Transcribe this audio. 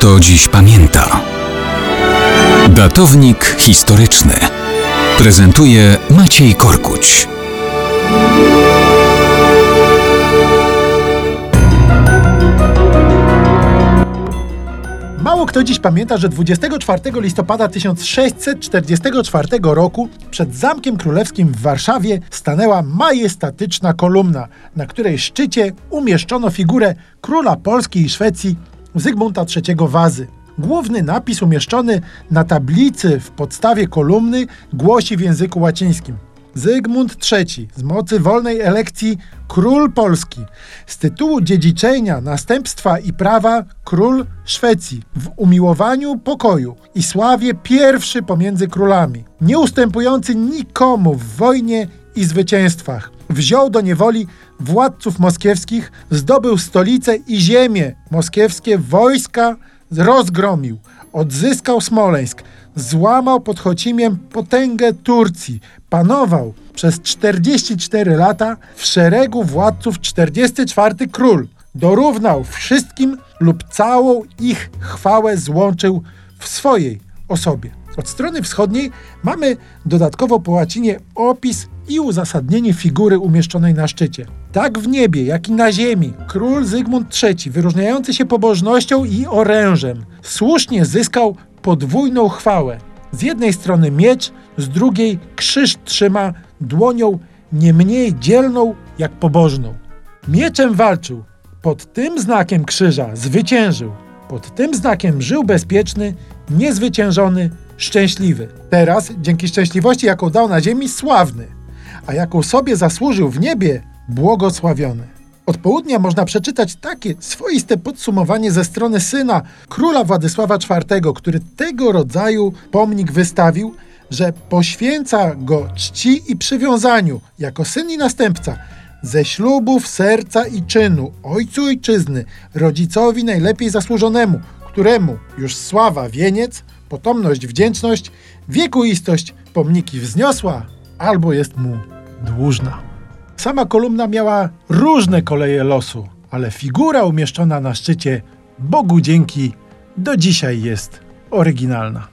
kto dziś pamięta. Datownik historyczny prezentuje Maciej Korkuć. Mało kto dziś pamięta, że 24 listopada 1644 roku przed Zamkiem Królewskim w Warszawie stanęła majestatyczna kolumna, na której szczycie umieszczono figurę króla Polski i Szwecji Zygmunta III Wazy. Główny napis umieszczony na tablicy w podstawie kolumny głosi w języku łacińskim. Zygmunt III, z mocy wolnej elekcji król Polski, z tytułu dziedziczenia, następstwa i prawa król Szwecji, w umiłowaniu pokoju i sławie pierwszy pomiędzy królami, nie ustępujący nikomu w wojnie i zwycięstwach. Wziął do niewoli władców moskiewskich, zdobył stolicę i ziemię moskiewskie, wojska rozgromił, odzyskał Smoleńsk, złamał pod Chocimiem potęgę Turcji, panował przez 44 lata w szeregu władców 44 król, dorównał wszystkim lub całą ich chwałę złączył w swojej osobie. Od strony wschodniej mamy dodatkowo po łacinie opis i uzasadnienie figury umieszczonej na szczycie. Tak w niebie, jak i na ziemi, król Zygmunt III, wyróżniający się pobożnością i orężem, słusznie zyskał podwójną chwałę. Z jednej strony miecz, z drugiej krzyż trzyma dłonią nie mniej dzielną jak pobożną. Mieczem walczył, pod tym znakiem krzyża zwyciężył, pod tym znakiem żył bezpieczny, niezwyciężony, szczęśliwy. Teraz, dzięki szczęśliwości, jaką dał na ziemi, sławny, a jaką sobie zasłużył w niebie, błogosławiony. Od południa można przeczytać takie swoiste podsumowanie ze strony syna króla Władysława IV, który tego rodzaju pomnik wystawił, że poświęca go czci i przywiązaniu jako syn i następca ze ślubów serca i czynu, ojcu ojczyzny, rodzicowi najlepiej zasłużonemu, któremu już sława wieniec, potomność wdzięczność, wiekuistość pomniki wzniosła albo jest mu dłużna. Sama kolumna miała różne koleje losu, ale figura umieszczona na szczycie Bogu dzięki do dzisiaj jest oryginalna.